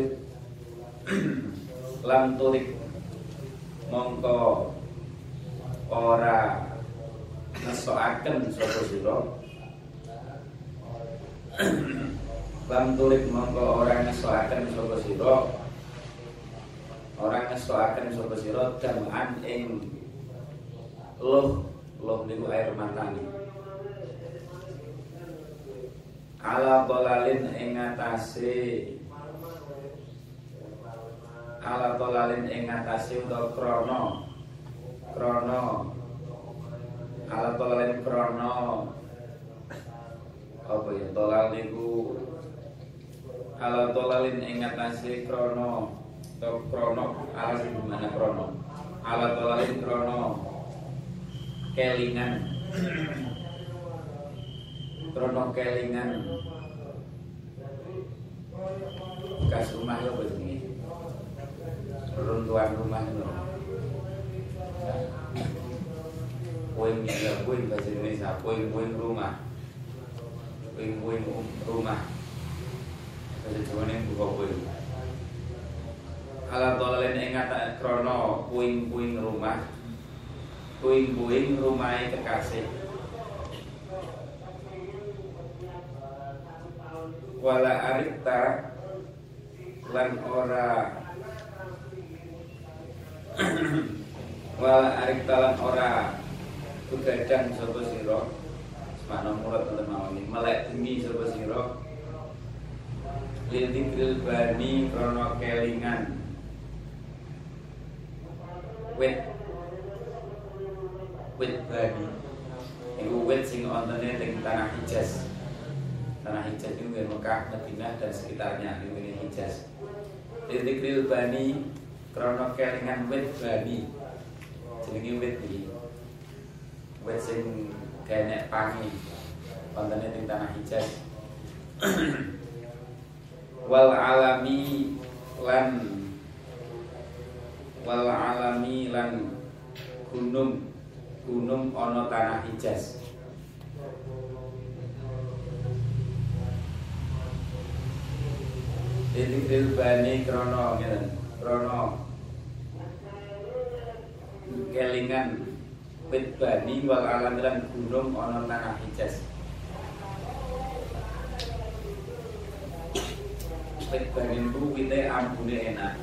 iku mujud lam turik mongko ora ngesoaken sapa sira. Lam turik mongko orang ngesoaken sapa sira. Orang ngesoaken sapa sira daman ing loh loh niku air mata ala bolalin ing atase ala bolalin ing atase utawa krana krana ala bolalin krana apa ya? Tolal niku. Ala tolalin ing atase krana atau krono. Ala sing di mana krono? Ala tolalin krono. Kelingan. Krono kelingan. Bekas rumah ya begini runtuhan rumah itu. Puing ya puing bahasa Indonesia puing puing rumah. Puing puing rumah. Bahasa Jawa ini buka puing ala tolalin ing ngata krono puing puing rumah? Puing puing rumah kekasih wala arita lan ora wala arita lan ora begadang sapa sira Mana murad untuk mawani melek tinggi sapa sira. Lil dikril bani krono kelingan. Wit. Wit bani. Iku wit sing ontene ning tanah Hijaz. Tanah Hijaz itu Mekah, Madinah dan sekitarnya ini Hijaz. Lil dikril bani krono kelingan wit bani jenenge wit iki. Wit sing kenek pangi. Kontene ning tanah Hijaz. Wal alami lan wal alami lan gunung. Gunung ana tanah Hijaz. Didikril bani krono ngeten krono kelingan wit bani wal alami lan gunung ana tanah Hijaz wit bani itu wite ambune enak.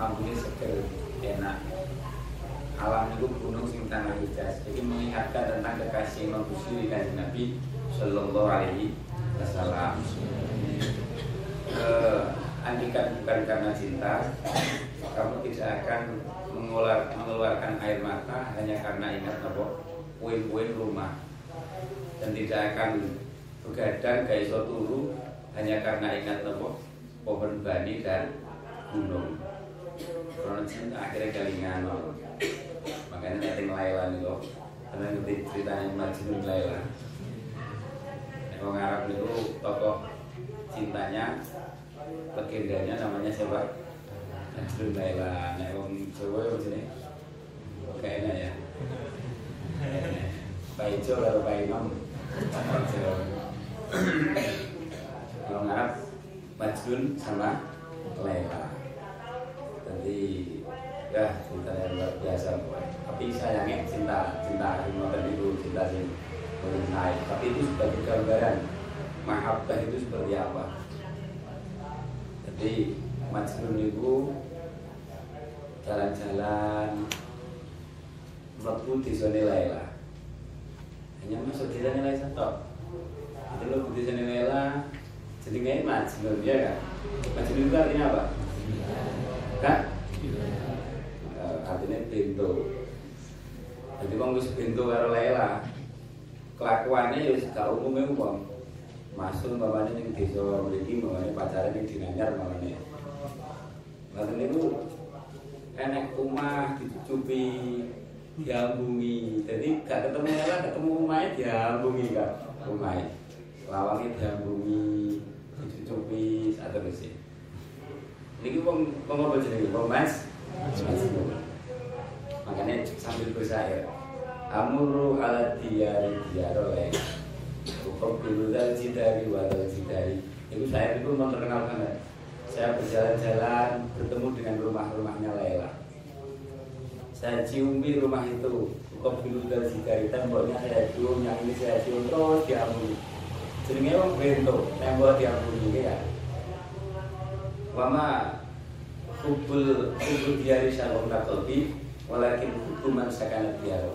Ambune seger enak. Alam itu gunung sing tanah Hijaz jadi mengingatkan tentang kekasih Imam Busiri dan Nabi Sallallahu Alaihi Wasallam. Eh, andikan bukan karena cinta kamu tidak akan mengeluar, mengeluarkan air mata hanya karena ingat apa? Puing-puing rumah. Dan tidak akan begadang gaya turu hanya karena ingat apa? Pohon bani dan gunung. Karena cinta akhirnya kelingan makanya nanti Laila nih loh karena ngerti ceritanya Majnun Laila Orang Arab itu tokoh cintanya legendanya namanya siapa? Najrul Laila. Nek wong Jawa ya sini. Kayaknya ya. Pak Ijo karo Pak Imam. Orang Arab Majnun sama Laila jadi ya cinta yang luar biasa tapi sayangnya cinta cinta Himotan itu cinta yang naik tapi itu sebagai gambaran mahabbah itu seperti apa jadi Majnun itu jalan-jalan mlebu desane Laila hanya masuk desane Laila satu. Itu lo desane Laila jadi nggak Majnun ya kan? Majnun itu artinya apa? Kak artinya pintu jadi wis pintu karo Laila kelakuannya ya gak umumnya umum masuk bapaknya ning desa mriki mamane pacaran ning Dinanyar mamane Lalu itu enek rumah dicucupi diambungi. Jadi gak ketemu Ella ketemu rumahnya diambungi kak. Rumahnya lawangnya diambungi dicucupi saat terus sih. Ini wong apa jenenge? Wong mas? Makanya sambil bersair amuru ala diyari Hukum biludal jidari wadal jidari Itu saya itu memperkenalkan ya. Saya berjalan-jalan bertemu dengan rumah-rumahnya Laila. Saya ciumi rumah itu. Hukum biludal jidari Temboknya saya cium, yang ini saya cium Terus diambuni Jenenge wong bento, tembok diambuni ya. Wama hubul hubul diari shalom takobi walakin hukuman sakanat diaro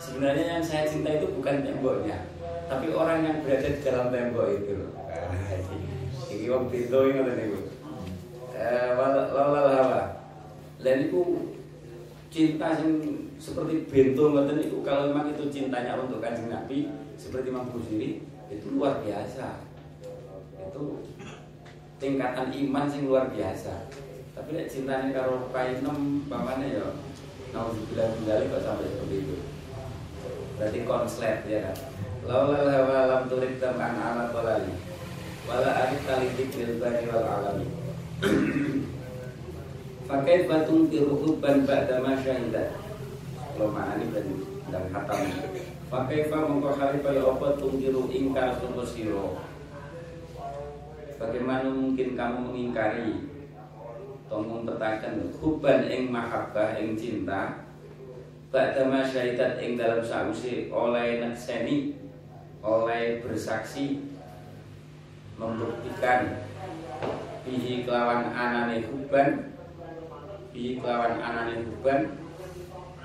sebenarnya yang saya cinta itu bukan temboknya tapi orang yang berada di dalam tembok itu ah, ini wong pintu ini ngoten niku. Eh wala hawa. Dan itu cinta yang seperti bento ngoten itu kalau memang itu cintanya untuk kanjeng Nabi seperti Imam Busiri itu luar biasa. Itu tingkatan iman sing luar biasa. Tapi nek cintanya karo kainem bapaknya ya nauzubillah kembali kok sampai seperti itu. Berarti konslet ya kan laulal hawa lam turid tam'an ala qalali wala arif talitik lil bani wal alami Fakai batung tiru hubban ba'da ma syahidat Kalau mana ini dan, dan khatam Fakai fa mongko harifa ya apa tungkiru ingkar sumber siro Bagaimana mungkin kamu mengingkari atau mempetakan hubban ing mahabbah ing cinta Ba'da masyahidat ing dalam sausi oleh nakseni oleh bersaksi membuktikan bihi kelawan anane hubban bihi kelawan anane hubban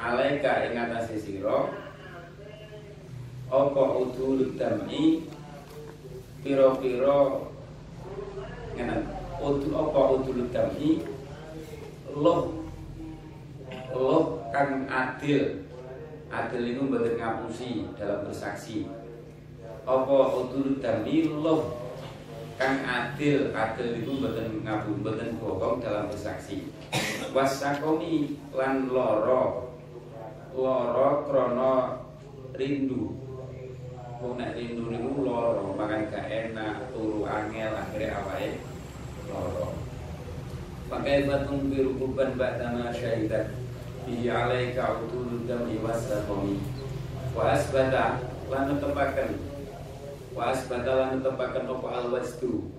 alaika ing atase sira apa udul dami pira-pira ngene udul apa udul dami loh loh kang adil adil itu mboten ngapusi dalam bersaksi apa udul dami loh kang adil adil itu mboten ngapu mboten bohong dalam bersaksi. Wasakomi lan loro. Loro krono rindu. Wong nek rindu niku loro, makan gak enak, turu angel, akhirnya awake loro. Pakai batung biru kuban ba'dama syahidat Bihi alaika utulul dami wasakomi. Wa asbata lan netepaken Wa asbata lan netepaken opo alwasdu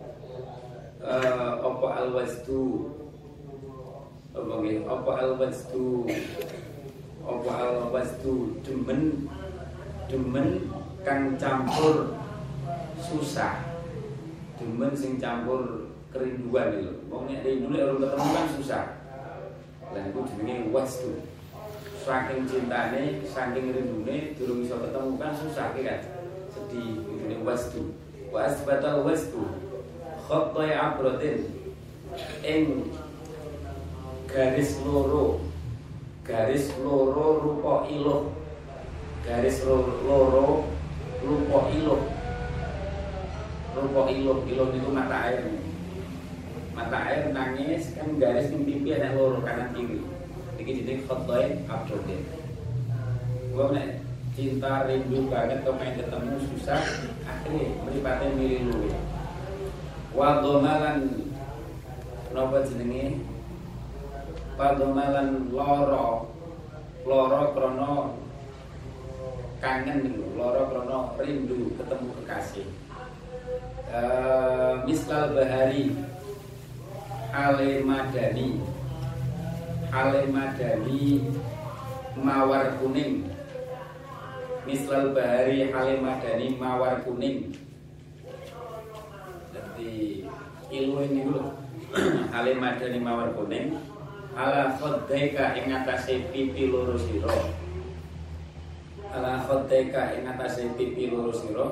uh, Opo alwasdu Apa nggih? Opo alwasdu Opo alwasdu demen demen kang campur susah. Demen sing campur kerinduan itu wong nek rindu nek urung ketemu kan susah. Lah iku jenenge wasdu saking cintane saking rindune durung iso ketemu kan susah kan sedih ini wasdu wasbatal wasdu khattai abrotin ing garis loro. Garis loro rupa iluh. Garis loro rupa iluh. Rupa iluh. Iluh itu mata air. Mata air nangis kan garis ning pipi ada loro kanan kiri. Iki jenenge khotoy abdodin gua nek cinta rindu banget main ketemu susah. Akhirnya mripate milih luwe wa domalan napa jenenge? Padomalan loro. Loro krono kangen nih loro krono rindu ketemu kekasih. Uh, mislal bahari hale madani. Hale madani mawar kuning mislal bahari hale madani mawar kuning. Jadi ilmu ini dulu. Hale madani mawar kuning. Ala khaddaika ing atase pipi loro sira. Ala khaddaika ing atase pipi loro sira.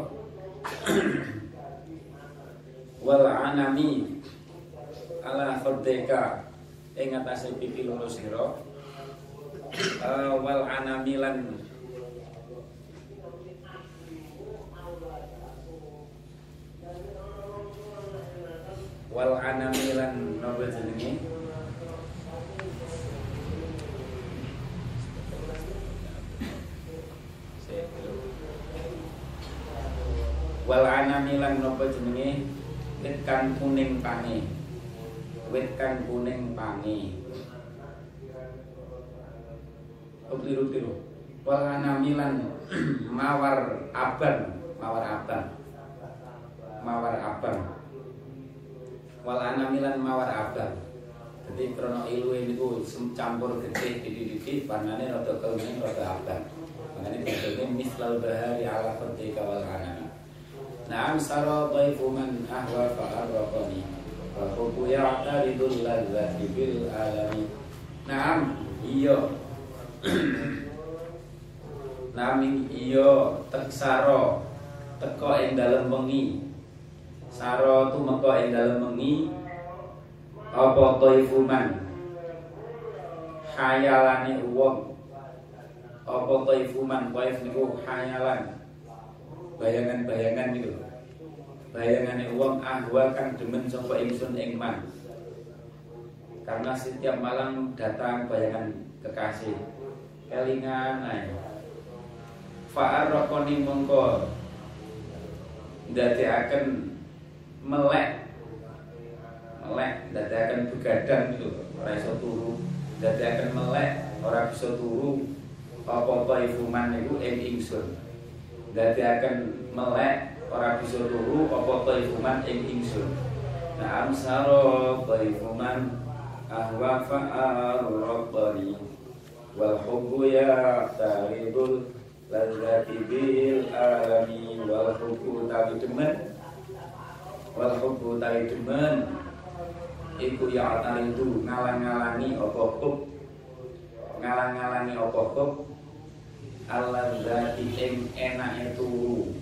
Wal anami. Ala khaddaika ing atase pipi loro sira. Uh, wal anamilan wal anamilan nopo jenenge wal anamilan nopo jenenge? Wit kang kuning pange. Wit kang kuning pange. Keliru-keliru Wal anamilan mawar abang. Mawar abang. Mawar abang. Wal anamilan mawar abang. Jadi krono ilu ini ku campur gede didik-didik Warnanya rada kemudian rada abang. Makanya disebutnya mislal bahari ala ketika wal anami Naam sara dhaifu man ahwa fa'arraqani Wa hubbu ya'taridul ladzati bil alami. Naam iya. Nami iya. Tek saro teko ing dalem wengi. Saro tumeka ing dalem wengi. Apa taifuman khayalane wong. Apa taifuman taif niku khayalan bayangan-bayangan niku bayangane wong ahwa kang demen sapa ingsun ing man. Karena setiap malam datang bayangan kekasih. Kelingan ae. Fa'arraqani mongko. Akan melek. Melek akan begadang gitu ora iso turu. Akan melek ora bisa turu. Apa-apa ifuman niku ing ingsun. Akan melek ora bisa turu apa-apa ifuman ing ingsun. Nah amsaro taifuman ahwa fa'arraqani wal hubbu ya taridul ladzati bil alami. Wal hubbu tawi demen. Wal hubbu tawi demen. Iku ya taridu ngalang-ngalangi apa hub? Ngalang-ngalangi apa hub? Alladzati ing enake turu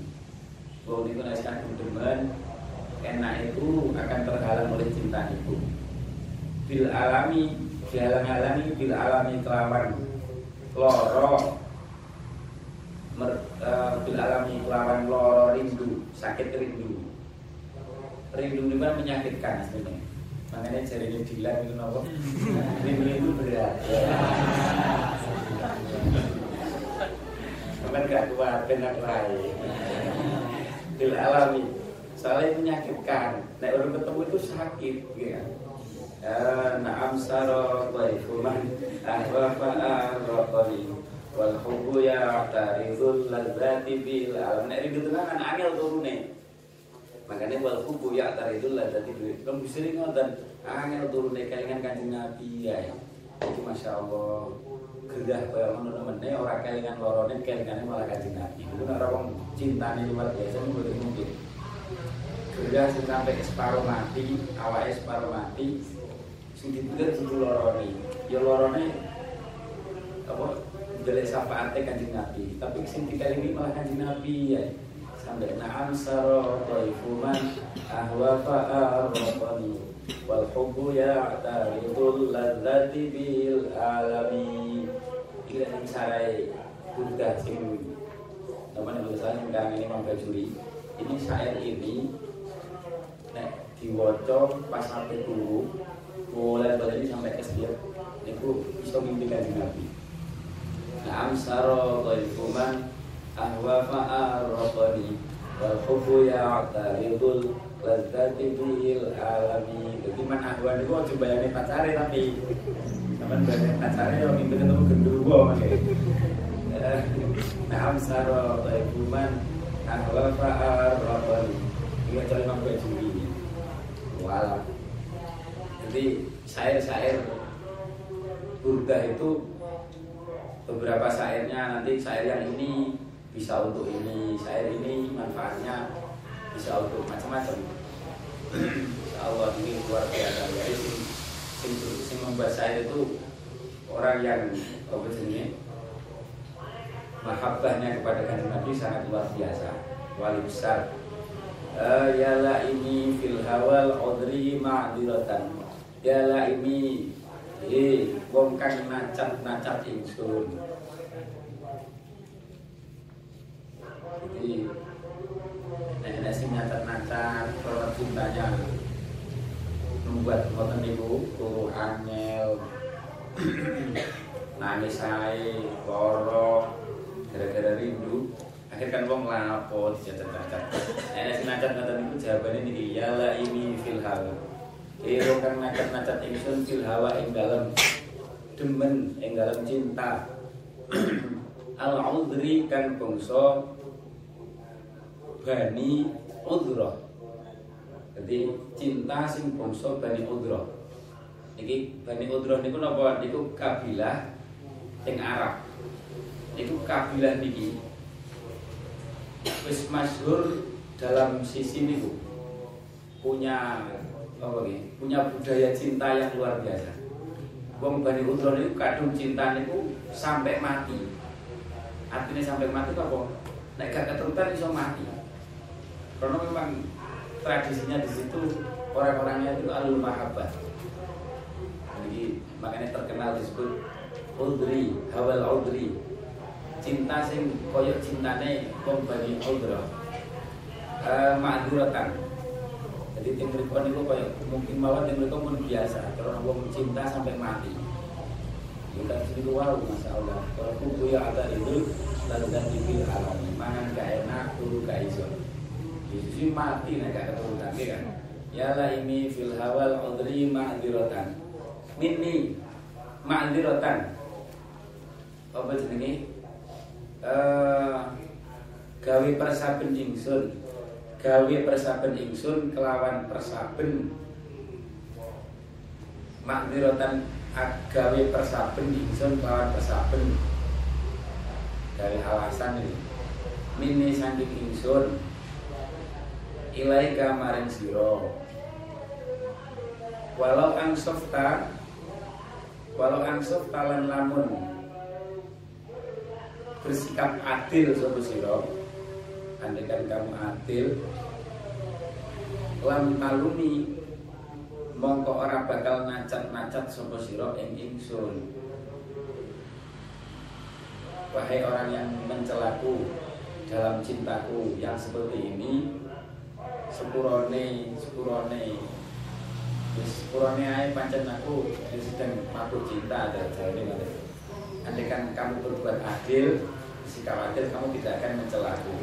bahwa itu nasihat demen enak itu akan terhalang oleh cinta itu bil alami dihalang-halangi bil alami kelawan. Loro. Mer, uh, bil alami kelawan loro rindu. Sakit rindu. Rindu itu kan menyakitkan sebenarnya. Makanya jari ini dilan itu nopo? Rindu itu berat. Cuman gak kuat benar lain Bil alami. Soalnya menyakitkan. Nah orang ketemu itu sakit gitu Naam saro dhaifu man ahwa fa'arraqani Wal hubbu ya'taridul ladzati bil alam. Rindu tenang kan angel turune. Makanya wal hubbu ya'taridul ladzati bil Kamu sering ngoten angel turune kelingan kanjeng Nabi ya. Itu Masya Allah gerah kaya ngono nemene ora kelingan lorone kelingane malah kanjeng Nabi. Itu nek wong cintane luar biasa mboten mungkin. Gerah sampai separuh mati, awake separuh mati, sing dipikir kudu lorone. Ya lorone apa jelek syafaate kanjeng Nabi tapi sing ini malah kanjeng Nabi ya. Sampai na'am saro taifuman ahwa fa'arrafani wal hubbu ya'taridul ladzati bil alami ini yang sarai Buddha sing teman yang saya yang ini juri ini syair ini nek diwoco pas sampai dulu mulai dari sampai ke setiap itu bisa mimpi kanjeng Nabi. Naam saro qaifuman ahwa fa'arraqani wal hubbu ya'taridul ladzati bil alami. Jadi man ahwa itu aja bayangin pacare tapi bayangin pacare yang mimpi ketemu gendruwo makanya Naam saro qaifuman ahwa fa'arraqani Iya cari mampu juri Walau jadi syair-syair burda itu beberapa syairnya nanti syair yang ini bisa untuk ini syair ini manfaatnya bisa untuk macam-macam. Allah ini luar biasa jadi sing, sing, sing membuat syair itu orang yang apa jenis mahabbahnya kepada kanjeng Nabi sangat luar biasa wali besar. Uh, yala ini fil hawal udri ma'diratan. Yala ini eh wong kang nacat-nacat ingsun jadi nenek sing nacat-nacat kalau cintanya membuat ngoten niku turu angel nangis saya loro gara-gara rindu akhir kan wong lapo dicacat-cacat nenek sing nacat ngoten niku jawabane niki yala ini fil hawal Iro kang nacat-nacat ingsun fil hawa ing dalem demen ing dalem cinta. Al udri kan bangsa bani udra. Jadi cinta sing bangsa bani udra. Iki bani udra niku napa? Niku kabilah ing Arab. Niku kabilah niki wis masyhur dalam sisi niku punya apa ini, punya budaya cinta yang luar biasa. Wong Bani Utron itu kadung cinta itu sampai mati. Artinya sampai mati apa? Nek gak keturutan bisa mati. Karena memang tradisinya di situ orang-orangnya itu alul mahabbah. Jadi makanya terkenal disebut Udri, Hawal Udri. Cinta sing koyok cintane wong Bani Udron. Uh, Ma'duratan. Jadi tim mereka itu kayak mungkin mawar tim mereka pun biasa. Kalau orang cinta sampai mati. Kita sini wow masya Allah. Kalau kubu yang ada itu lalu dan dipilih alam. Mangan gak enak turu gak iso. Yesus mati nih gak keturunan kan. Ya lah ini fil hawal udri ma'dirotan minni ma'dirotan apa jenenge? Uh, gawe persaben ingsun. Gawe persaben ingsun kelawan persaben makdirotan gawe persaben ingsun kelawan persaben gawe alasan ini. Mini saking ingsun. Ilai kamarin siro walau angsofta walau angsofta lan lamun. Bersikap adil sopo siro andaikan kamu adil lam taluni mongko ora bakal nacat-nacat sapa sira ing ingsun. Wahai orang yang mencelaku dalam cintaku yang seperti ini sepurone sepurone wis sepurone ae pancen aku sedang mabuk cinta ada jane andaikan kamu berbuat adil sikap adil kamu tidak akan mencelaku.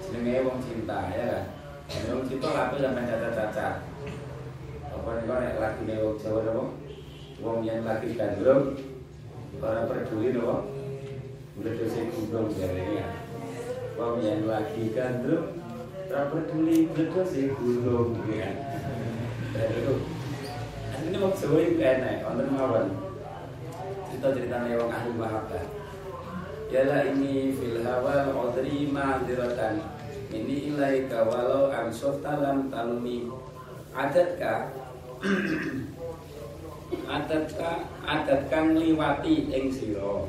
Jenenge wong cinta ya kan? Wong cinta laku sampai cacat-cacat. Apa nih nek lagine wong Jawa napa wong yang lagi gandrung ora peduli napa mledose gundung jare ya. Wong yang lagi gandrung ora peduli mledose gundung ya itu ini wong Jawa itu enak wonten mawon. Cerita-ceritane wong ahli mahabbah Yala ini fil hawa udri ma'diratan ini ilaika walau ansof talam talumi adatka adatka adatka ngliwati ing sira.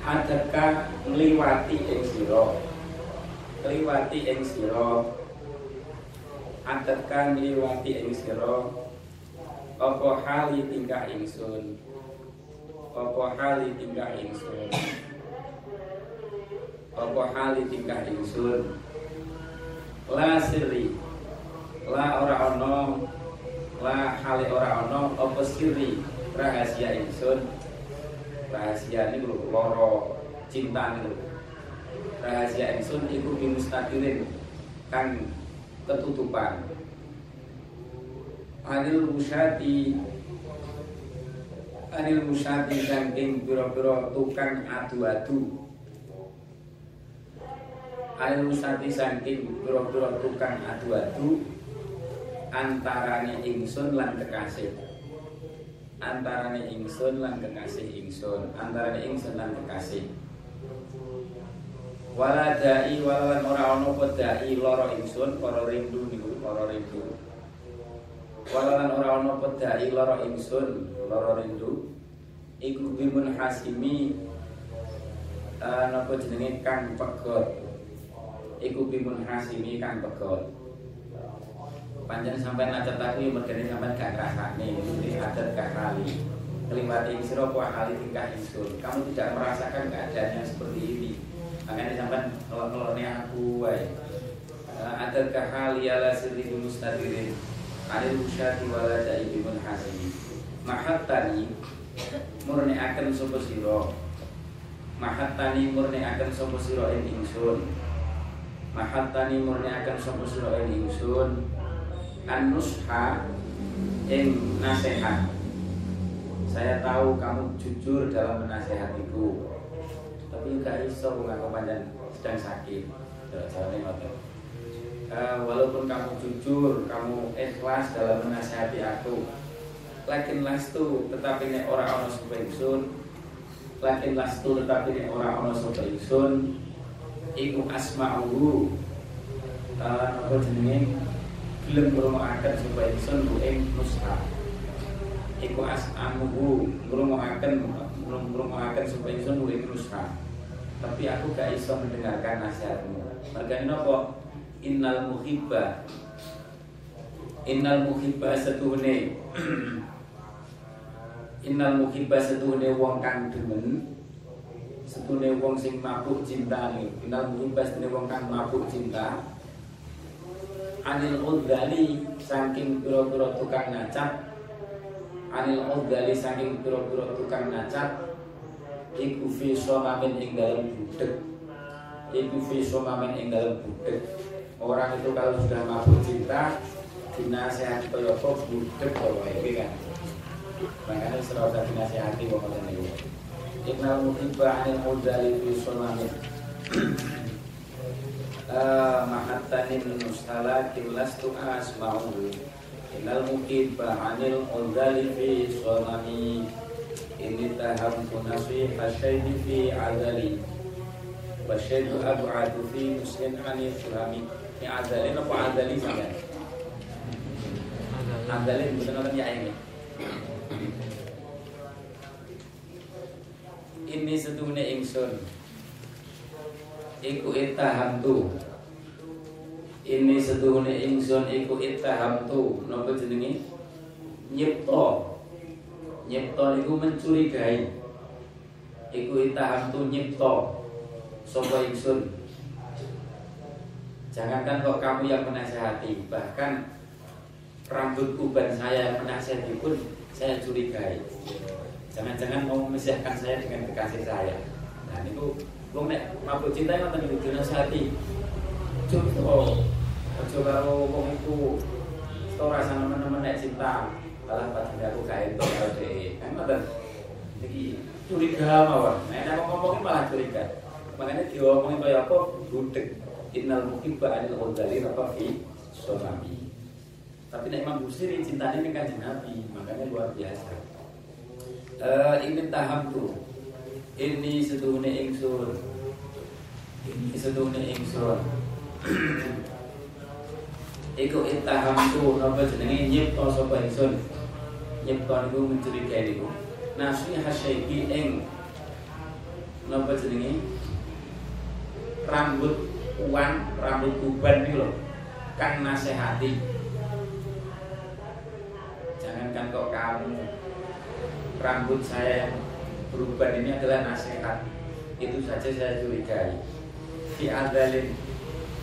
Ing sira. Ngliwati ing sira. Adatka ngliwati ing sira apa hali tingkah ingsun? Apa hali tingkah ingsun? Apa hali tingkah ingsun? La sirri. La ora ono. La hali ora ono. Apa sirri? Rahasia ingsun. Rahasia ini lho loro. Cinta ini rahasia ingsun iku bimustadirin kang ketutupan anil musyati. Anil musyati saking pira-pira tukang adu-adu. Ayo sati saking pura-pura tukang adu-adu antarane ingsun lan kekasih. Antarane ingsun lan kekasih ingsun antarane ingsun lan kekasih. Wala dai wala ora ana apa dai lara ingsun para rindu niku para rindu wala lan ora ana apa dai lara ingsun lara rindu iku bimun hasimi uh, napa jenenge kang pegot? Iku bimun hasimi kang pegot. Panjang sampai nacat aku yang sampai gak ngrasakne ini adat gak kali keliwati sira apa kali tingkah ingsun. Kamu tidak merasakan keadaannya seperti ini. Makanya sampai ngelone aku wae. Adat kahali ala sirri mustadirin alil usyati wala da'ibimun hasimi mahattani murni akan sapa sira mahattani murni akan sapa sira ing ingsun mahattani murni akan sapa sira ing ingsun an-nusha ing nasihat. Saya tahu kamu jujur dalam menasehatiku. Tapi gak iso ngaku panjang sedang sakit. Uh, walaupun kamu jujur, kamu ikhlas dalam menasehati aku. Lakin lastu tetapi nek ora ana sapa ingsun. Lakin lastu tetapi nek ora ana sapa ingsun. Iku asma'uhu. Uh, apa jenenge? gelem ngrungokaken supaya ingsun ku ing nusha iku as'amuhu ngrungokaken ngrungokaken supaya ingsun ku ing nusha tapi aku gak iso mendengarkan nasihatmu mergane napa innal muhibba. Innal muhibba setuhune. Innal muhibba setuhune wong kang demen setuhune wong sing mabuk cinta innal muhibba setuhune wong kang mabuk cinta. Anil udhali saking pura-pura tukang nacat. Anil udhali saking pura-pura tukang nacat. Iku fi somamin ing dalam budek. Iku fi somamin ing budek orang itu kalau sudah mabuk cinta dinasehati kaya apa budek kaya iki kan? Makanya serasa dinasehati wong ngoten niku. Innal muhibba anil udhali fi somamin mahattanin mustalakin lastu asma'u. Innal mukibba anil udhali fi sonami Ini tahamtu nasiha syaihi fi adali. Wa syaihu abu'adu fi muslim anil surami Ini adali apa adali sampai? Adali bukan apa ya ini? Ini sedunia ingsun. Iku ittahamtu ini setuhune ingsun iku ittahamtu napa jenenge nyipta nyipta iku mencurigai. Iku ittahamtu nyipta sapa ingsun jangankan kok kamu yang menasehati bahkan rambut uban saya yang menasehati pun saya curigai jangan-jangan mau memisahkan saya dengan kekasih saya nah itu Wong nek mabuk cinta ngoten niku dinasihati. Coba aja karo wong iku ora sama teman-teman nek cinta malah padahal aku gak entuk karo dhek. Kan ngoten. Iki curiga mawon. Nek nek ngomongin malah curiga. Makanya diomongin kaya apa budek. Innal muhibba anil ghazali apa fi sonami. Tapi nek Imam Busiri cintanya ini kan Nabi, makanya luar biasa. Uh, ini taham tuh ini setuhune ingsun. Ini setuhune ingsun. Iku intahamtu napa jenenge? Nyipta sapa ingsun? Nyipta niku mencurigai niku. Nasi hasyaiki ing napa jenenge? Rambut uan rambut uban niku lho kang nasehati jangankan kok kamu. Rambut saya yang perubahan ini adalah nasihat. Itu saja saya curigai. Fi adalin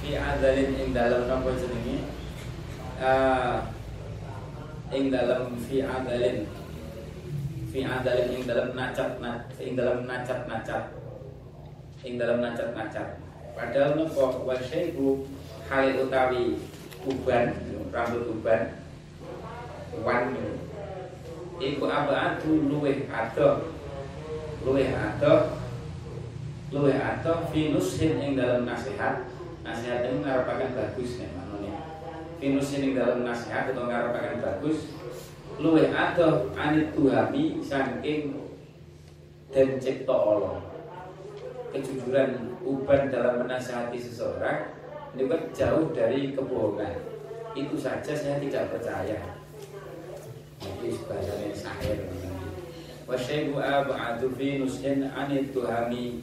fi adalin ing dalam nopo jenenge? Uh, ing dalam fi adalin fi adalin ing dalam nacat ing dalam nacat nacat ing dalam nacat nacat padahal nopo wasyaibu hal utawi uban rambut uban wan. Iku abadu luweh adoh luwih adoh luwih adoh finusin ing dalam nasihat. Nasihat ini ngarepaken bagus nih finusin ing dalam nasihat atau ngarepaken bagus luwe adoh anit tuhami saking dan cipta Allah. Kejujuran uban dalam menasihati seseorang itu kan jauh dari kebohongan. Itu saja saya tidak percaya. Jadi bahasanya sahir wasyaibu ab'adu fi nushin anit tuhami.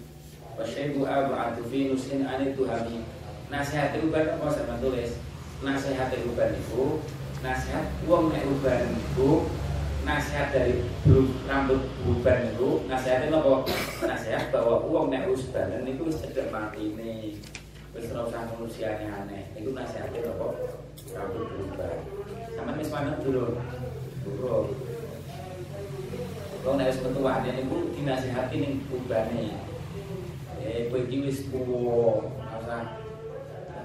Wasyaibu ab'adu fi nushin anit tuhami. Nasihat uban apa sama tulis? Nasihat uban itu nasihat uang uban itu nasihat dari belum rambut uban itu nasihatnya apa? Nasihat bahwa uang nek uban itu wis cedek mati ini. Wis ora usah aneh. Itu nasihatnya apa? Rambut uban sama wis manut dulu dulu kalau nek wis metuane niku dinasihati ning ubane eh kowe wis tuwa ora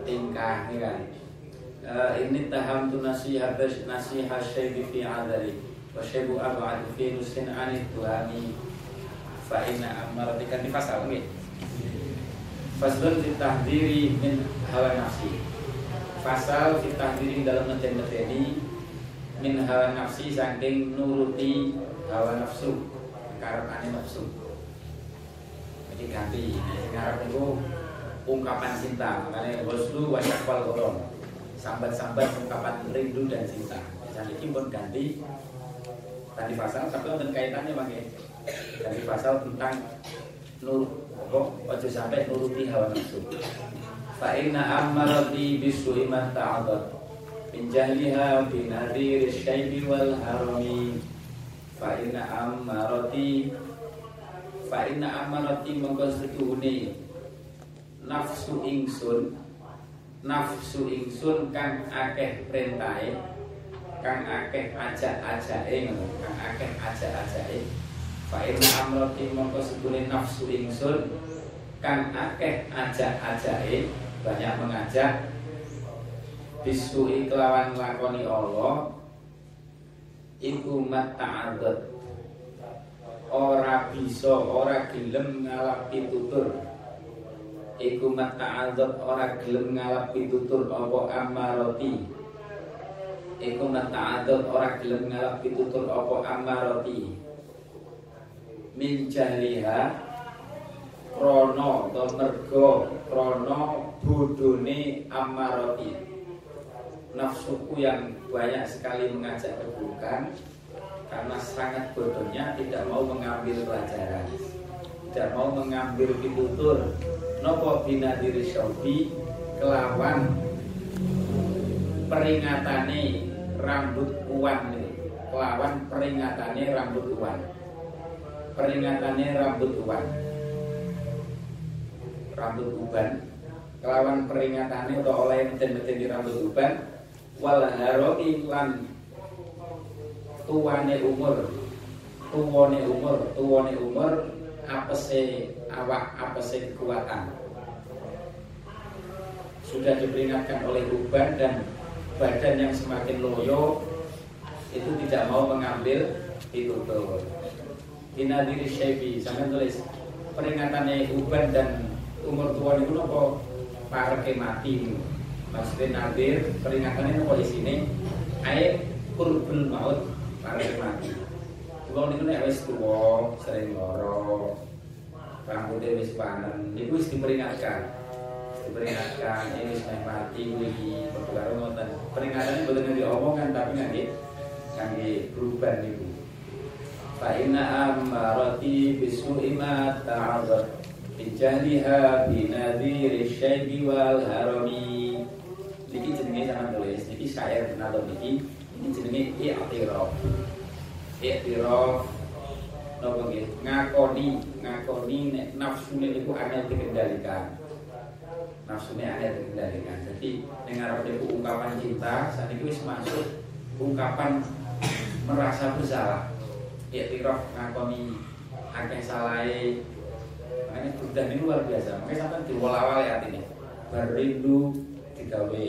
tingkah kan? Uh, ini taham tu nasihat nasihat syekh fi adari wa syaibu ab'ad fi nusin anit tuhani fa inna amaratika di fasal nggih Faslun fi tahdiri min hawa nafsi. Fasal fi tahdiri dalam ngeten-ngeteni min hawa nafsi saking nuruti hawa nafsu karepane nafsu. Jadi ganti sekarang itu ungkapan cinta. Makanya boslu wayak wal golong sambat-sambat ungkapan rindu dan cinta. Misalnya ini pun ganti tadi pasal tapi ada kaitannya pakai ganti pasal tentang nur kok ojo sampai nuruti hawa nafsu. Fa inna amarati bisu'i man ta'adat min jahliha bi wal harami. Fa inna amarati fa inna amarati mengkonstitusi nafsu ingsun nafsu ingsun kang akeh perintahe kang akeh ajak-ajake ngono. Kang akeh ajak-ajake fa inna amrati mongko sebune nafsu ingsun. Kang akeh ajak-ajake banyak mengajak. Bisu kelawan lakoni Allah iku mata'adat ora bisa ora gelem ngalap pitutur. Iku mata'adzab ora gelem ngalap pitutur apa amaroti iku mata'adzab ora gelem ngalap pitutur apa amaroti min jahliha krono atau mergo krono bodone amaroti nafsuku yang banyak sekali mengajak keburukan karena sangat bodohnya tidak mau mengambil pelajaran tidak mau mengambil pitutur nopo bina diri kelawan peringatane rambut uan kelawan peringatane rambut uan peringatane rambut uan rambut uban. Kelawan peringatane atau oleh meten-meten di rambut uban. Wal haroi lan tuane umur. Tuwane umur tuwane umur apa sih awak apa sih kekuatan. Sudah diperingatkan oleh uban dan badan yang semakin loyo itu tidak mau mengambil itu tuh diri Syebi sampai tulis. Peringatannya uban dan umur tua itu nopo parke mati? Maksudnya nadir peringatannya nopo di sini? Air kurbul maut parke mati. Kalau ini nek wis tua sering loro rambutnya wis panen itu wis diperingatkan diperingatkan ini mati iki perkara ngoten peringatannya boten diomongkan tapi nggih kangge perubahan niku fa inna amarati bisu'i ma ta'adzar bijahliha binadhiri syaibi wal harami. Niki jenenge sampean tulis niki syair nado niki. Ini jenenge i'tiraf. I'tiraf nopo nggih? Ngakoni ngakoni nek nafsune niku angel dikendalikan nafsune angel dikendalikan jadi ning arep niku ungkapan cinta saat itu masuk ungkapan merasa bersalah. Iktiraf ngakoni akeh salahe. Makanya sudah ini luar biasa. Makanya sampai diwala-wala ya artinya. Berindu digawe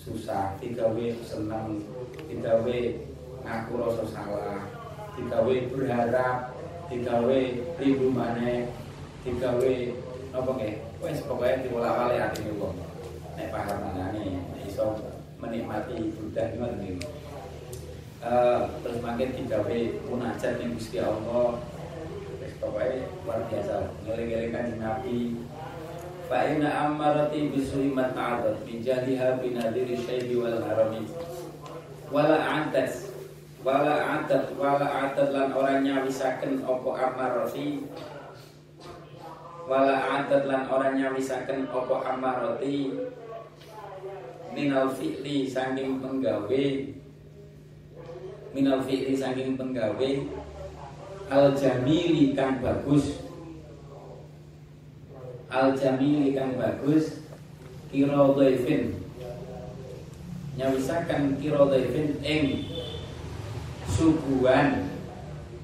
susah digawe senang digawe ngaku rasa salah digawe berharap digawe rindu maneh digawe apa nggih wis pokoke diwolak-walik atine wong. Nek paham manane nek iso menikmati budak ngono niku uh, terus makin digawe munajat ning Gusti Allah. Wis pokoke luar biasa. Ngeling-eling Nabi. Fa inna amarati bisui mata'adat min jahliha binadiri syaibi wal harami. Wala atas wala adat wala adat lan orang nyawisaken opo amarati wala adat lan orang nyawisaken opo amarati minal fi'li saking penggawe. Minal fi'li saking penggawe. Al jamili kang bagus. Al jamili kang bagus kira dhaifin. Nyawisaken kira dhaifin ing suguhan.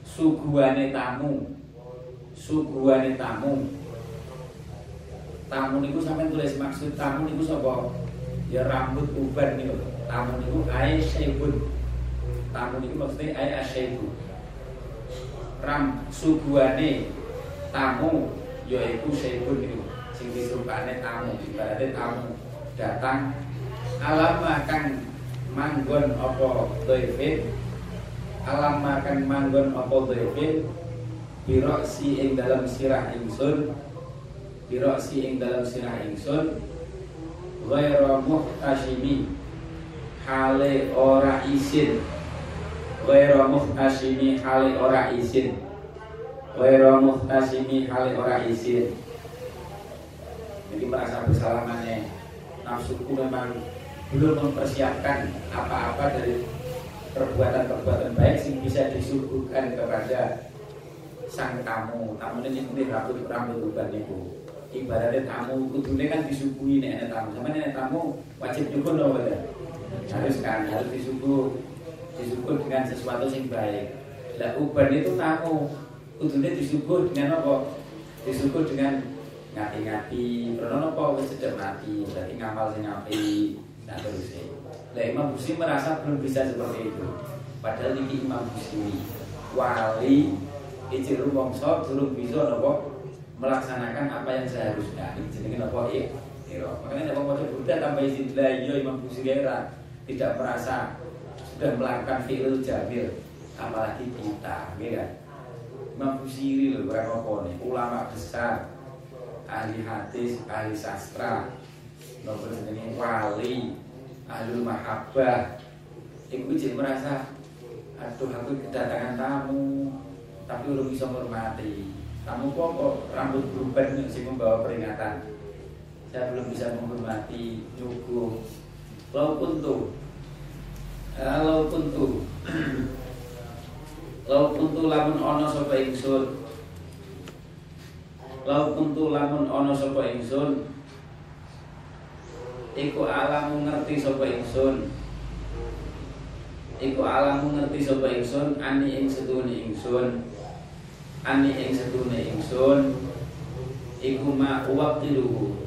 Suguhane tamu. Suguhane tamu tamu niku sampean tulis maksud tamu niku sapa? Ya rambut uban nih tamu niku ae syaibun tamu niku maksudnya ae asyaibu ram suguhane tamu yaiku syaibun niku. Sing disrupane tamu ibaratnya tamu datang. Alam makan manggon apa dhaifin alam makan manggon apa dhaifin biroksi ing dalam sirah ingsun biroksi ing dalam sirah ingsun ghairu muhtashimi hale ora isin ghairu muhtashimi hale ora isin ghairu muhtashimi hale ora isin jadi merasa bersalah mana nafsuku memang belum mempersiapkan apa-apa dari perbuatan-perbuatan baik yang bisa disuguhkan kepada sang tamu. Tamu ini ini rambut rambut uban itu ibaratnya tamu kudune kan disuguhi ada tamu. Sama nih tamu wajib juga loh ada harus kan harus disuguh disuguh dengan sesuatu yang baik. Lah uban itu tamu. Kudune disuguh dengan apa? Disuguh dengan ngati-ngati. Karena apa? Wis cedek mati berarti ngamal sing apik nah terus lah Imam Busiri merasa belum bisa seperti itu. Padahal ini Imam Busiri wali ijir wongso belum bisa nopo melaksanakan apa yang seharusnya ini jenenge apa ik makanya nek wong Buddha tambah izin la iya Imam Busiri tidak merasa sudah melakukan fi'il jamil apalagi kita ya Imam Busiri loh berapa ulama besar ahli hadis ahli sastra nopo jenenge? Wali ahli mahabbah. Ibu jadi merasa aduh aku kedatangan tamu tapi belum bisa menghormati kamu kok rambut berubah yang sih membawa peringatan? Saya belum bisa menghormati nyuguh walaupun tuh walaupun tuh walaupun tuh lamun ono sapa ingsun walaupun tuh lamun ono sapa ingsun iku alamu ngerti sapa ingsun. Iku alamu ngerti sapa ingsun ani ing sedune ingsun ani ing sedune ingsun iku ma uwaqiluhu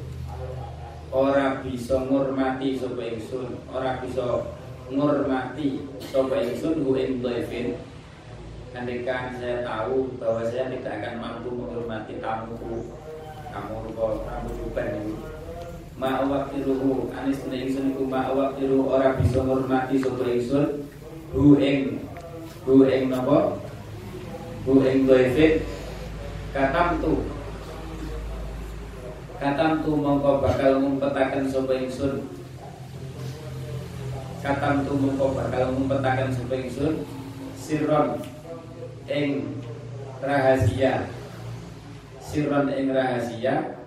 ora bisa ngurmati sapa ingsun ora bisa ngurmati sapa ingsun hu ing dhaifin. Andaikan saya tahu bahwa saya tidak akan mampu menghormati tamuku. Kamu rupa rambut uban ini. Ma waqiluhu anis ne ingsun iku ma waqiluhu ora bisa ngurmati sapa ingsun hu ing hu ing napa Bu ing dhaifin katam tu katam tu mongko bakal ngumpetaken sapa ingsun? Tu mongko bakal ngumpetaken sapa ingsun? Sirron ing rahasia. Sirron ing rahasia.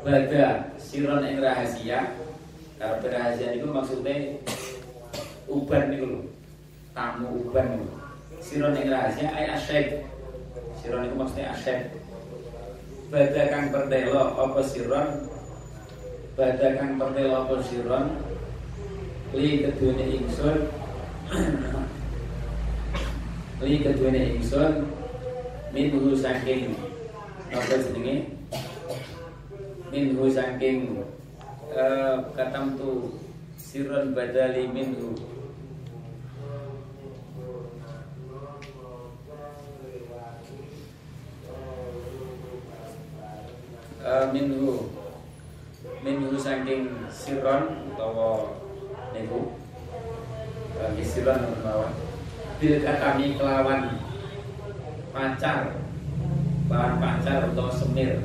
Bada sirron ing rahasia. Kalau rahasia itu maksudnya uban itu tamu uban itu siron yang rahasia ay asyik. Siron itu maksudnya asyik. Bada kang pertelo apa siron? Bada kang pertelo apa siron? Li keduanya ingsun. Li keduanya ingsun. Minhu saking. Apa jenenge? Minhu saking uh, Katam tu. Siron badali minhu uh, minhu. Minhu saking siron utawa niku bagi siron mawon bil katami kelawan pacar? Kelawan pacar utawa semir?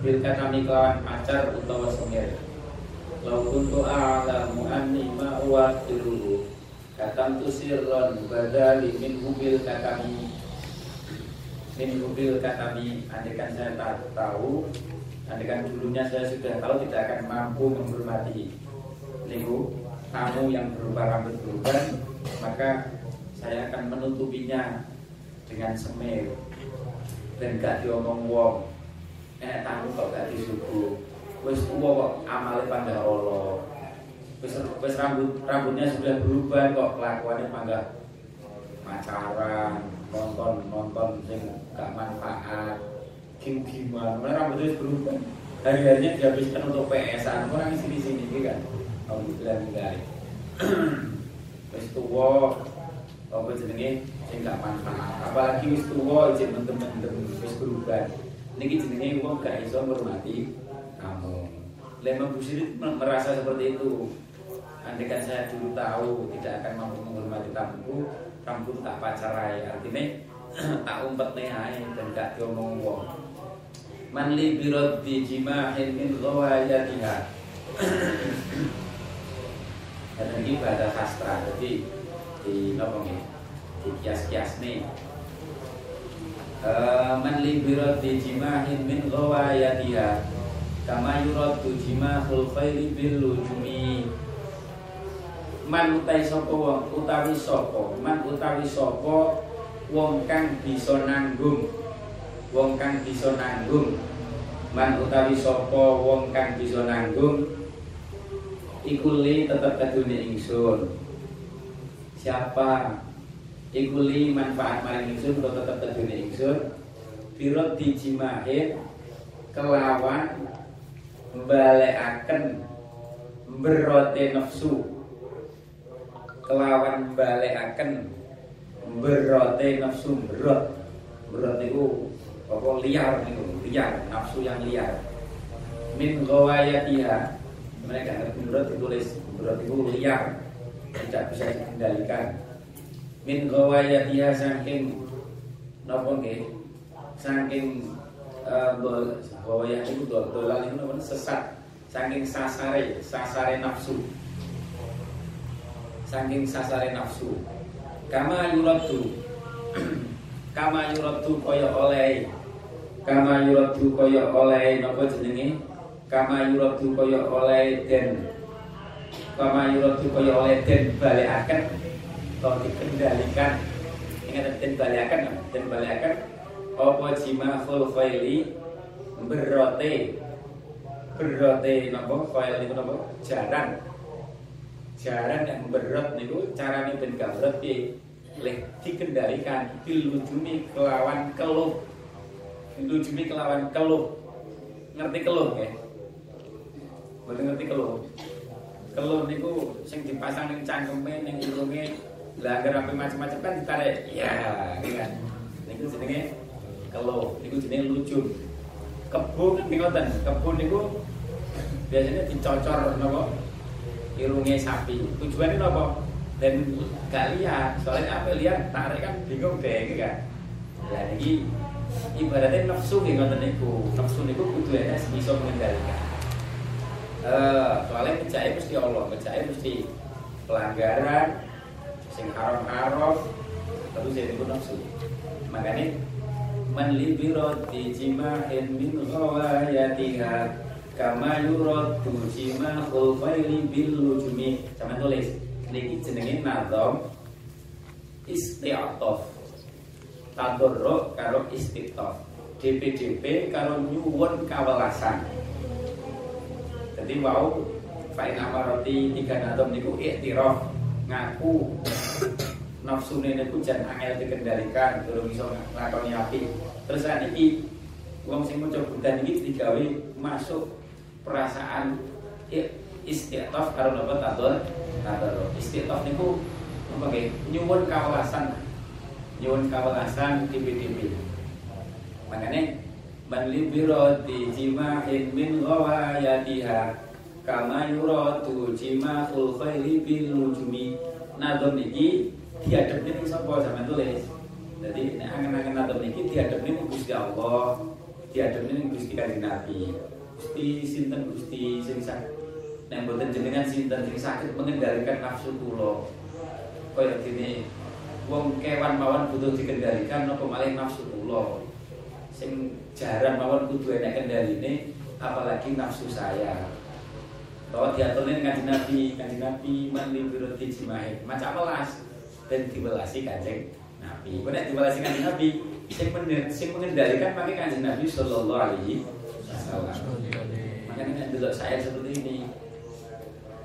Bil katami kelawan pacar utawa semir? Lau kuntu a'lamu anni ma uwakiruhu Katam tu sirron badali min mobil katami Min mobil katami Andikan saya tak tahu. Andikan dulunya saya sudah tahu tidak akan mampu menghormati Niku tamu yang berupa rambut beruban Maka saya akan menutupinya dengan semir Dan gak diomong wong. Eh tamu kok gak disuguh. Wis tuwa kok amale panggah Allah. Wis wis rambut rambutnya sudah berubah kok kelakuannya panggah pacaran, nonton nonton sing gak manfaat, game gimana, mulai rambutnya berubah. Hari-harinya dihabiskan untuk PS-an, orang di sini-sini gitu kan. Alhamdulillah enggak. Wis tuwa apa jenenge sing gak manfaat. Apalagi wis tuwa izin mendem-mendem wis berubah. Niki jenenge wong gak iso ngurmati kamu. Lemah Busiri merasa seperti itu. Andaikan saya dulu tahu tidak akan mampu menghormati tamuku, kamu tak pacarai. Artinya tak umpet nih dan gak diomong wong. Man li birod di jimahin min ghawayatiha. Dan ini bahasa sastra, jadi di nopo di kias-kias nih. Uh, man li birod di jimahin min ghawayatiha kama yuradu jimahul khairi bil lujumi man utai sapa wong utawi sapa. Man utawi sapa wong kang bisa nanggung. Wong kang bisa nanggung. Man utawi sapa wong kang bisa nanggung. Iku li tetep kadune ingsun. Siapa? Iku li manfaat maring ingsun tetep kadune ingsun? Birot dijimahin kelawan balekaken berote nafsu kelawan balekaken berote nafsu berot berot itu apa liar itu liar nafsu yang liar. Min gawayatiha mereka ngerti berot ditulis. Berot itu liar tidak bisa dikendalikan. Min gawayatiha saking napa nggih? Saking bahwa yang itu dolan itu sesat. Saking sasare sasare nafsu saking sasare nafsu. Kama yuradu kama yuradu kaya oleh. Kama yuradu kaya oleh napa jenenge? Kama yuradu kaya oleh den. Kama yuradu kaya oleh den balekaken. Atau dikendalikan. Ingat den balekaken den balekaken. Apa jimahul faili? Berote. Berote napa? Fail niku napa? Jaran jaran yang berot niku carane ben gak berot piye leh dikendalikan dilujumi kelawan keluh. Dilujumi kelawan keluh. Ngerti keluh ya? Boleh ngerti keluh? Keluh niku sing dipasang ning cangkeme ning irunge. Lah agar macam-macam kan ditarik. Ya kan. Niku jenenge kalau niku jenenge lucu kebo niku ngoten. Niku biasanya dicocor napa irunge sapi. Tujuannya napa dan gak lihat. Soalnya apa lihat? Tarik kan bingung deh kan. Ya ini ibaratnya nafsu nggih ngoten niku. Nafsu niku kudu ana bisa mengendalikan. Eh soalnya percaya mesti Allah percaya mesti pelanggaran sing haram-haram terus jadi nafsu. Makanya man li birati jima'in min ghawayatiha kama yuradu jima'ul faili bil lujumi sama tulis. Niki jenenge nazam isti'atof. Tadorro karo istiqtof DPDP karo nyuwun kawelasan. Jadi wow Fa'in amaroti tiga nazam niku iktiraf ngaku nafsu niku jan angel dikendalikan durung iso nglakoni api. Terus saat ini wong sing maca budan iki digawe masuk perasaan istiqtof karo napa tador tador istiqtof niku apa nggih? Nyuwun kawelasan. Nyuwun kawelasan tipi-tipi makanya man libiro di jima'in min ghawayatiha kama yuratu jima'ul khairi bil nujumi. Nadom niki diadep ning sapa? Sampean tulis. Jadi nek angen-angen nadom niki diadep ning Gusti Allah, diadep ning Gusti Kanjeng Nabi. Gusti sinten Gusti sing sak nek mboten jenengan sinten sing sakit mengendalikan nafsu kula. Kaya dene wong kewan mawon butuh dikendalikan napa malih nafsu kula. Sing jaran mawon kudu enek kendaline apalagi nafsu saya bahwa diaturnya kanjeng Nabi kanjeng Nabi mandi biroti jimahe macam melas dan dibelasi kanjeng Nabi benar dibelasi kanjeng Nabi sing mengendalikan pakai kanjeng Nabi Shallallahu Alaihi Wasallam makanya dulu saya seperti ini.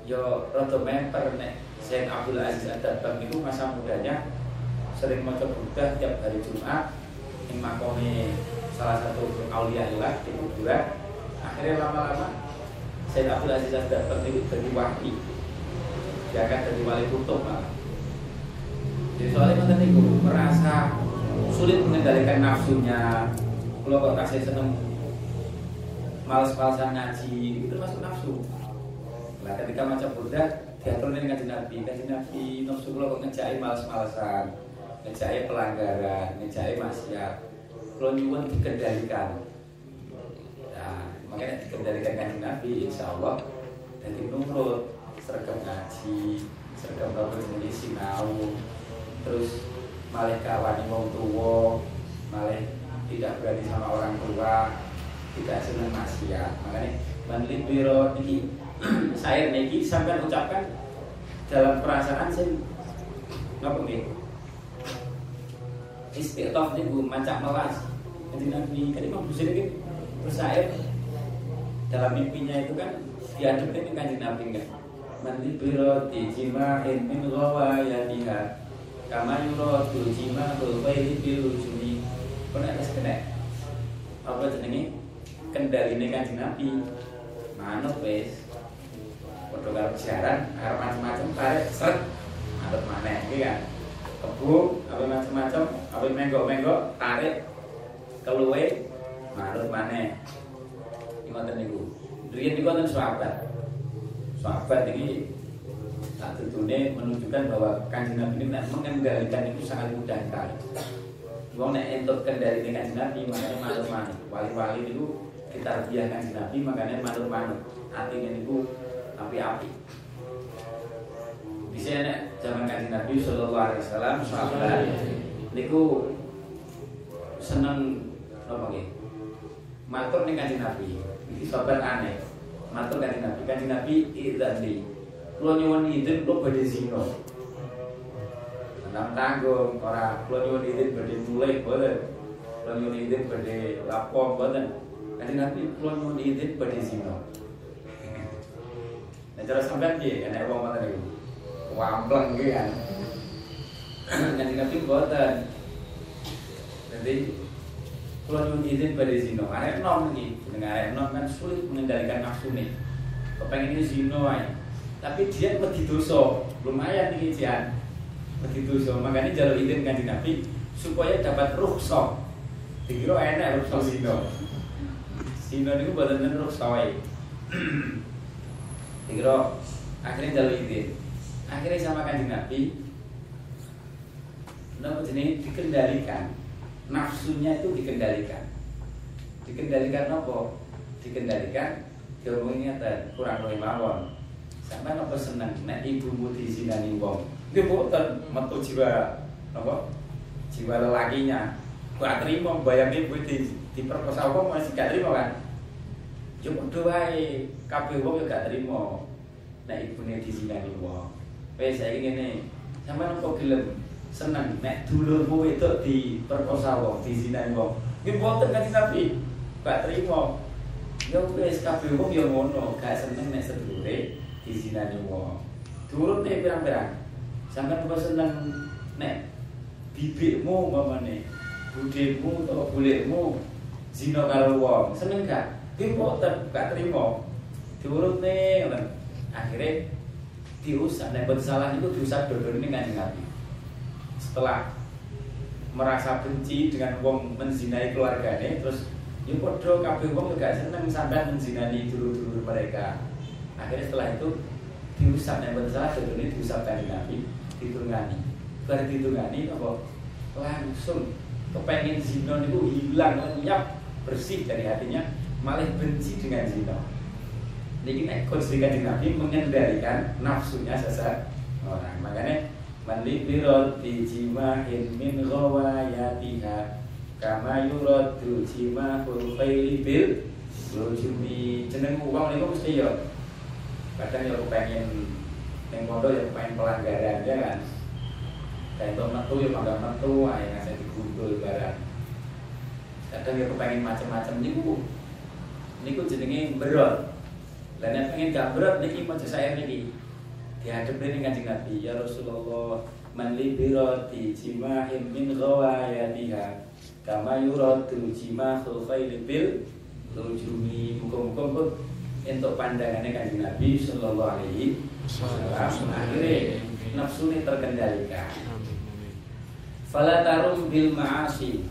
Yo roto memper nek Syekh Abdul Aziz Ad-Dabang itu masa mudanya sering mau coba tiap hari Jumat yang makome salah satu aulia ilah di kuburan akhirnya lama-lama saya Abdul Aziz dapat itu jadi wali. Dia akan jadi wali kutub malah jadi soalnya nih merasa sulit mengendalikan nafsunya. Kalau kok kasih seneng males-malesan ngaji itu termasuk nafsu. Lah ketika macam Buddha diatur dengan ngaji Nabi. Ngaji Nabi nafsu kalau ngejai males-malesan ngejai pelanggaran ngejai maksiat. Kalau nyuwun dikendalikan. Makanya dikendalikan kan Nabi insya Allah dan nurut seragam ngaji seragam bapak jenis sinau terus malah kawan wong tua malah tidak berani sama orang tua tidak senang maksiat makanya bantu biro ini saya niki sampai ucapkan dalam perasaan saya ngapa nih istiqtof bu macam melas. Jadi nabi kan imam busir terus saya dalam mimpinya itu kan dihadapin dengan Nabi kan mandi biroti jima'in min ghawayatiha. Kama yuratu jima bulwaili bil ujumi kok nek kena apa jenenge kendali kanjeng Nabi manut wis padha karo jaran karo macam-macam tarik seret manut maneh iki kan kebu apa macam-macam apa menggok-menggok tarik keluwe manut maneh ngoten niku. Riyen niku wonten sahabat. Sahabat ini tak tentunya menunjukkan bahwa kanjeng Nabi ini mengendalikan itu sangat mudah sekali. Wong nek entuk kendali kanjeng Nabi makanya manut. Wali-wali itu kita biar kanjeng Nabi makanya manut manut. Artinya niku api-api. Bisa nek zaman kanjeng Nabi Shallallahu Alaihi Wasallam sahabat niku seneng apa nggih? Matur ning kanjeng Nabi. Iki sahabat aneh. Matur kanjeng Nabi. Kanjeng Nabi idzani. Kulo nyuwun izin kulo badhe zina. Tenang tanggung ora kulo nyuwun izin badhe mulai boten. Kulo nyuwun izin badhe lapor boten. Kanjeng Nabi kulo nyuwun izin badhe zina. Nah cara sampean piye? Enak wong ngoten niku. Wampleng nggih kan. Kanjeng Nabi boten. Jadi kalau nyuwun izin pada zino, arek nom nih, dengan arek nom kan sulit mengendalikan nafsu nih. Ini zino aja. Tapi dia wedi dosa, lumayan nih jian. Wedi dosa, makanya jalur izin kan Nabi supaya dapat rukhsah. Dikira enak rukhsah zino. Zino itu badan rukhsah wae. Dikira akhirnya jalur izin. Akhirnya sama kanjeng Nabi, Nama jenis dikendalikan. Nafsunya itu dikendalikan. Dikendalikan apa? Dikendalikan diomongin ngeten kurang luwih mawon. Sampai apa seneng? Nek ibumu dizinani wong. Dia boten. Metu jiwa apa jiwa lelakinya. Gak terima bayangin ibu di wong masih gak terima kan? Yo padha wae. Kabeh wong yo gak terima. Nek ibune dizinani wong. Wis saiki ngene. Sampean kok gelem? Seneng. Nek dulurmu itu diperkosa wong dizinani wong. Nggih boten kanjeng Nabi gak terima. Ya wis kabeh wong ya ngono. Gak seneng nek sedulure dizinani wong. Turut nek pirang-pirang. Sampean kok seneng nek bibikmu mamane budemu atau bulekmu zina karo wong. Seneng gak? Boten gak terima turut nek akhirnya diusah nek salah itu diusah dodone kanjeng Nabi. Setelah merasa benci dengan wong menzinai keluarganya terus ya podo kabeh wong juga seneng sampai menzinani dulu-dulu mereka. Akhirnya setelah itu diusap yang salah ini diusap dari Nabi. Ditungani. Bar ditungani apa? Langsung kepengen zina itu hilang lenyap bersih dari hatinya malah benci dengan zina ini nek konsep Nabi mengendalikan nafsunya seseorang makanya mandi birot di jimahin min ghawayatiha kama yuradu jimahul khayli bil lujumi jeneng uang niku mesti ya kadang ya pengen ning pondok ya pengen pelanggaran ya kan? Kayak itu metu ya pada metu ayo ngasih digundul barang kadang ya pengen macam-macam niku. Niku jenenge berot dan yang pengen gak berat niki mau saya niki. Dihadap ini kanjeng Nabi ya Rasulullah man libirati jimahim min ghawayatiha kama yuradu jimahul khayli bil lujumi muka-muka untuk pandangannya kan Nabi Sallallahu Alaihi Wasallam. Akhirnya nafsu ini terkendalikan. Fala tarum bil maasi.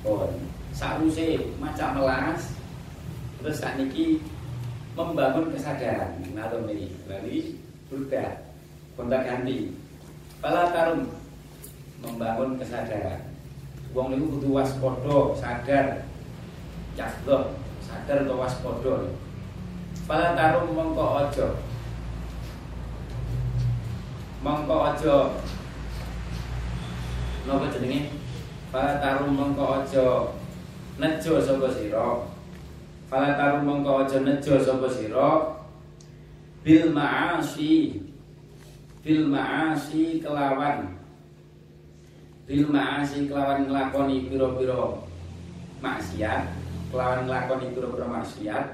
Pun sausé macam melas terus saat niki membangun kesadaran narum ini lalu berubah kontak ganti Fala tarum membangun kesadaran Wong niku kudu waspada sadar yakdo sadar utawa waspada. Fala tarum mongko aja. Mongko aja. Napa jenenge? Fala tarum mongko aja nejo sapa sira. Fala tarum mongko aja nejo sapa sira? Bil ma'asi. Bil ma'asi kelawan. Bil ma'asi kelawan nglakoni pira-pira maksiat kelawan lakoni pira-pira maksiat.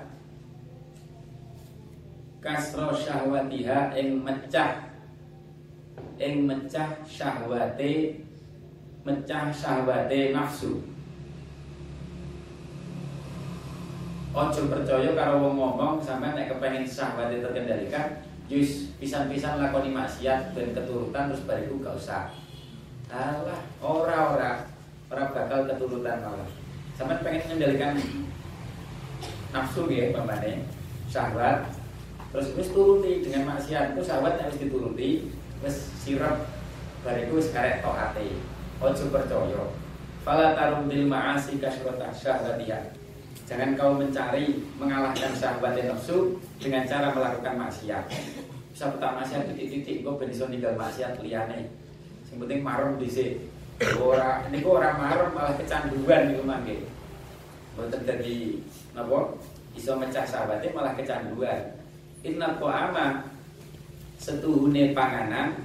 Kasro syahwatiha ing mecah ing mecah syahwate mecah syahwate nafsu Ojo percaya karo wong ngomong sampai nek kepengen syahwate terkendalikan Jus pisan-pisan lakoni maksiat dan keturutan terus bariku gak usah. Alah, ora-ora ora. Bakal keturutan malah. Sampai pengen mengendalikan nafsu ya pamannya syahwat. Terus wis turuti dengan maksiat itu syahwat harus dituruti wis sirap bariku wis karek taate ojo percaya. Fala tarum bil ma'asi kasrata syahwatiha jangan kau mencari mengalahkan syahwat nafsu dengan cara melakukan maksiat bisa pertama maksiat titik-titik kau ben iso ninggal maksiat liyane sing penting marem dhisik ora niku ora marem malah kecanduan niku mangke. Mboten dadi napa? Iso mecah sahabate malah kecanduan. Inna ama setuhune panganan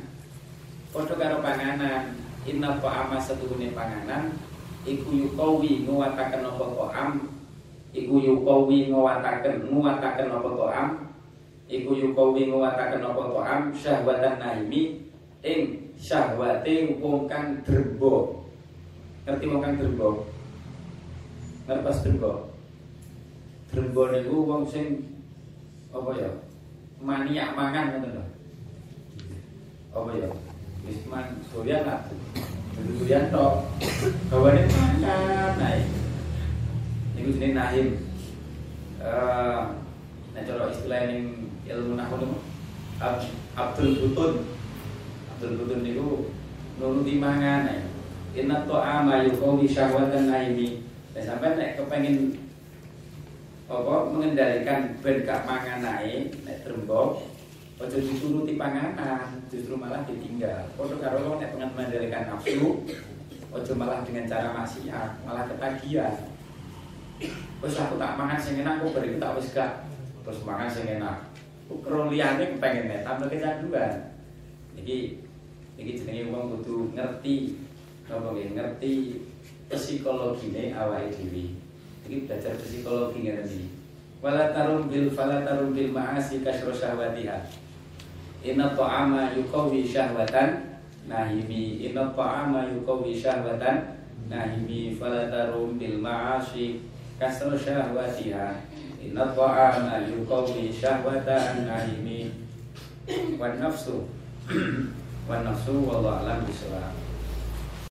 padha karo panganan. Inna ama setuhune panganan iku yukawi nguwataken apa am iku yukawi nguwataken nguwataken apa am iku yukawi nguwataken apa am syahwatan naimi ing syahwate wong kang drembo. Ngerti wong kang drembo? Ngerti drembo? Drembo niku wong sing apa ya? Maniak mangan ngoten lho. Apa ya? Wis man doyan lah. Doyan tok. Gawane mangan naik. Niku jenenge nahim. Eh, nek cara istilah ning ilmu nahwu Abdul Butun betul-betul niku nuruti mangan. Inna ta'ama yuqawi syahwatan naimi. Dan sampai nek kepengin apa mengendalikan ben gak mangan naik nek trembok ojo dituruti panganan justru malah ditinggal padha karo nek pengen mengendalikan nafsu ojo malah dengan cara maksiat malah ketagihan wis aku tak mangan sing enak kok beri tak wis gak. Terus mangan sing enak. Kro liyane pengen tambah kecanduan. Jadi Iki jenenge wong kudu ngerti. Napa nggih? Ngerti psikologine awake dhewe. Iki belajar psikologi ngene iki. Wala tarum bil fala tarum bil ma'asi kasra syahwatiha. Inna ta'ama yuqawi syahwatan nahimi. Inna ta'ama yuqawi syahwatan nahimi. Fala tarum bil ma'asi kasra syahwatiha. Inna ta'ama yuqawi syahwatan nahimi wan nafsu wan nafsu wallahu alam bisawab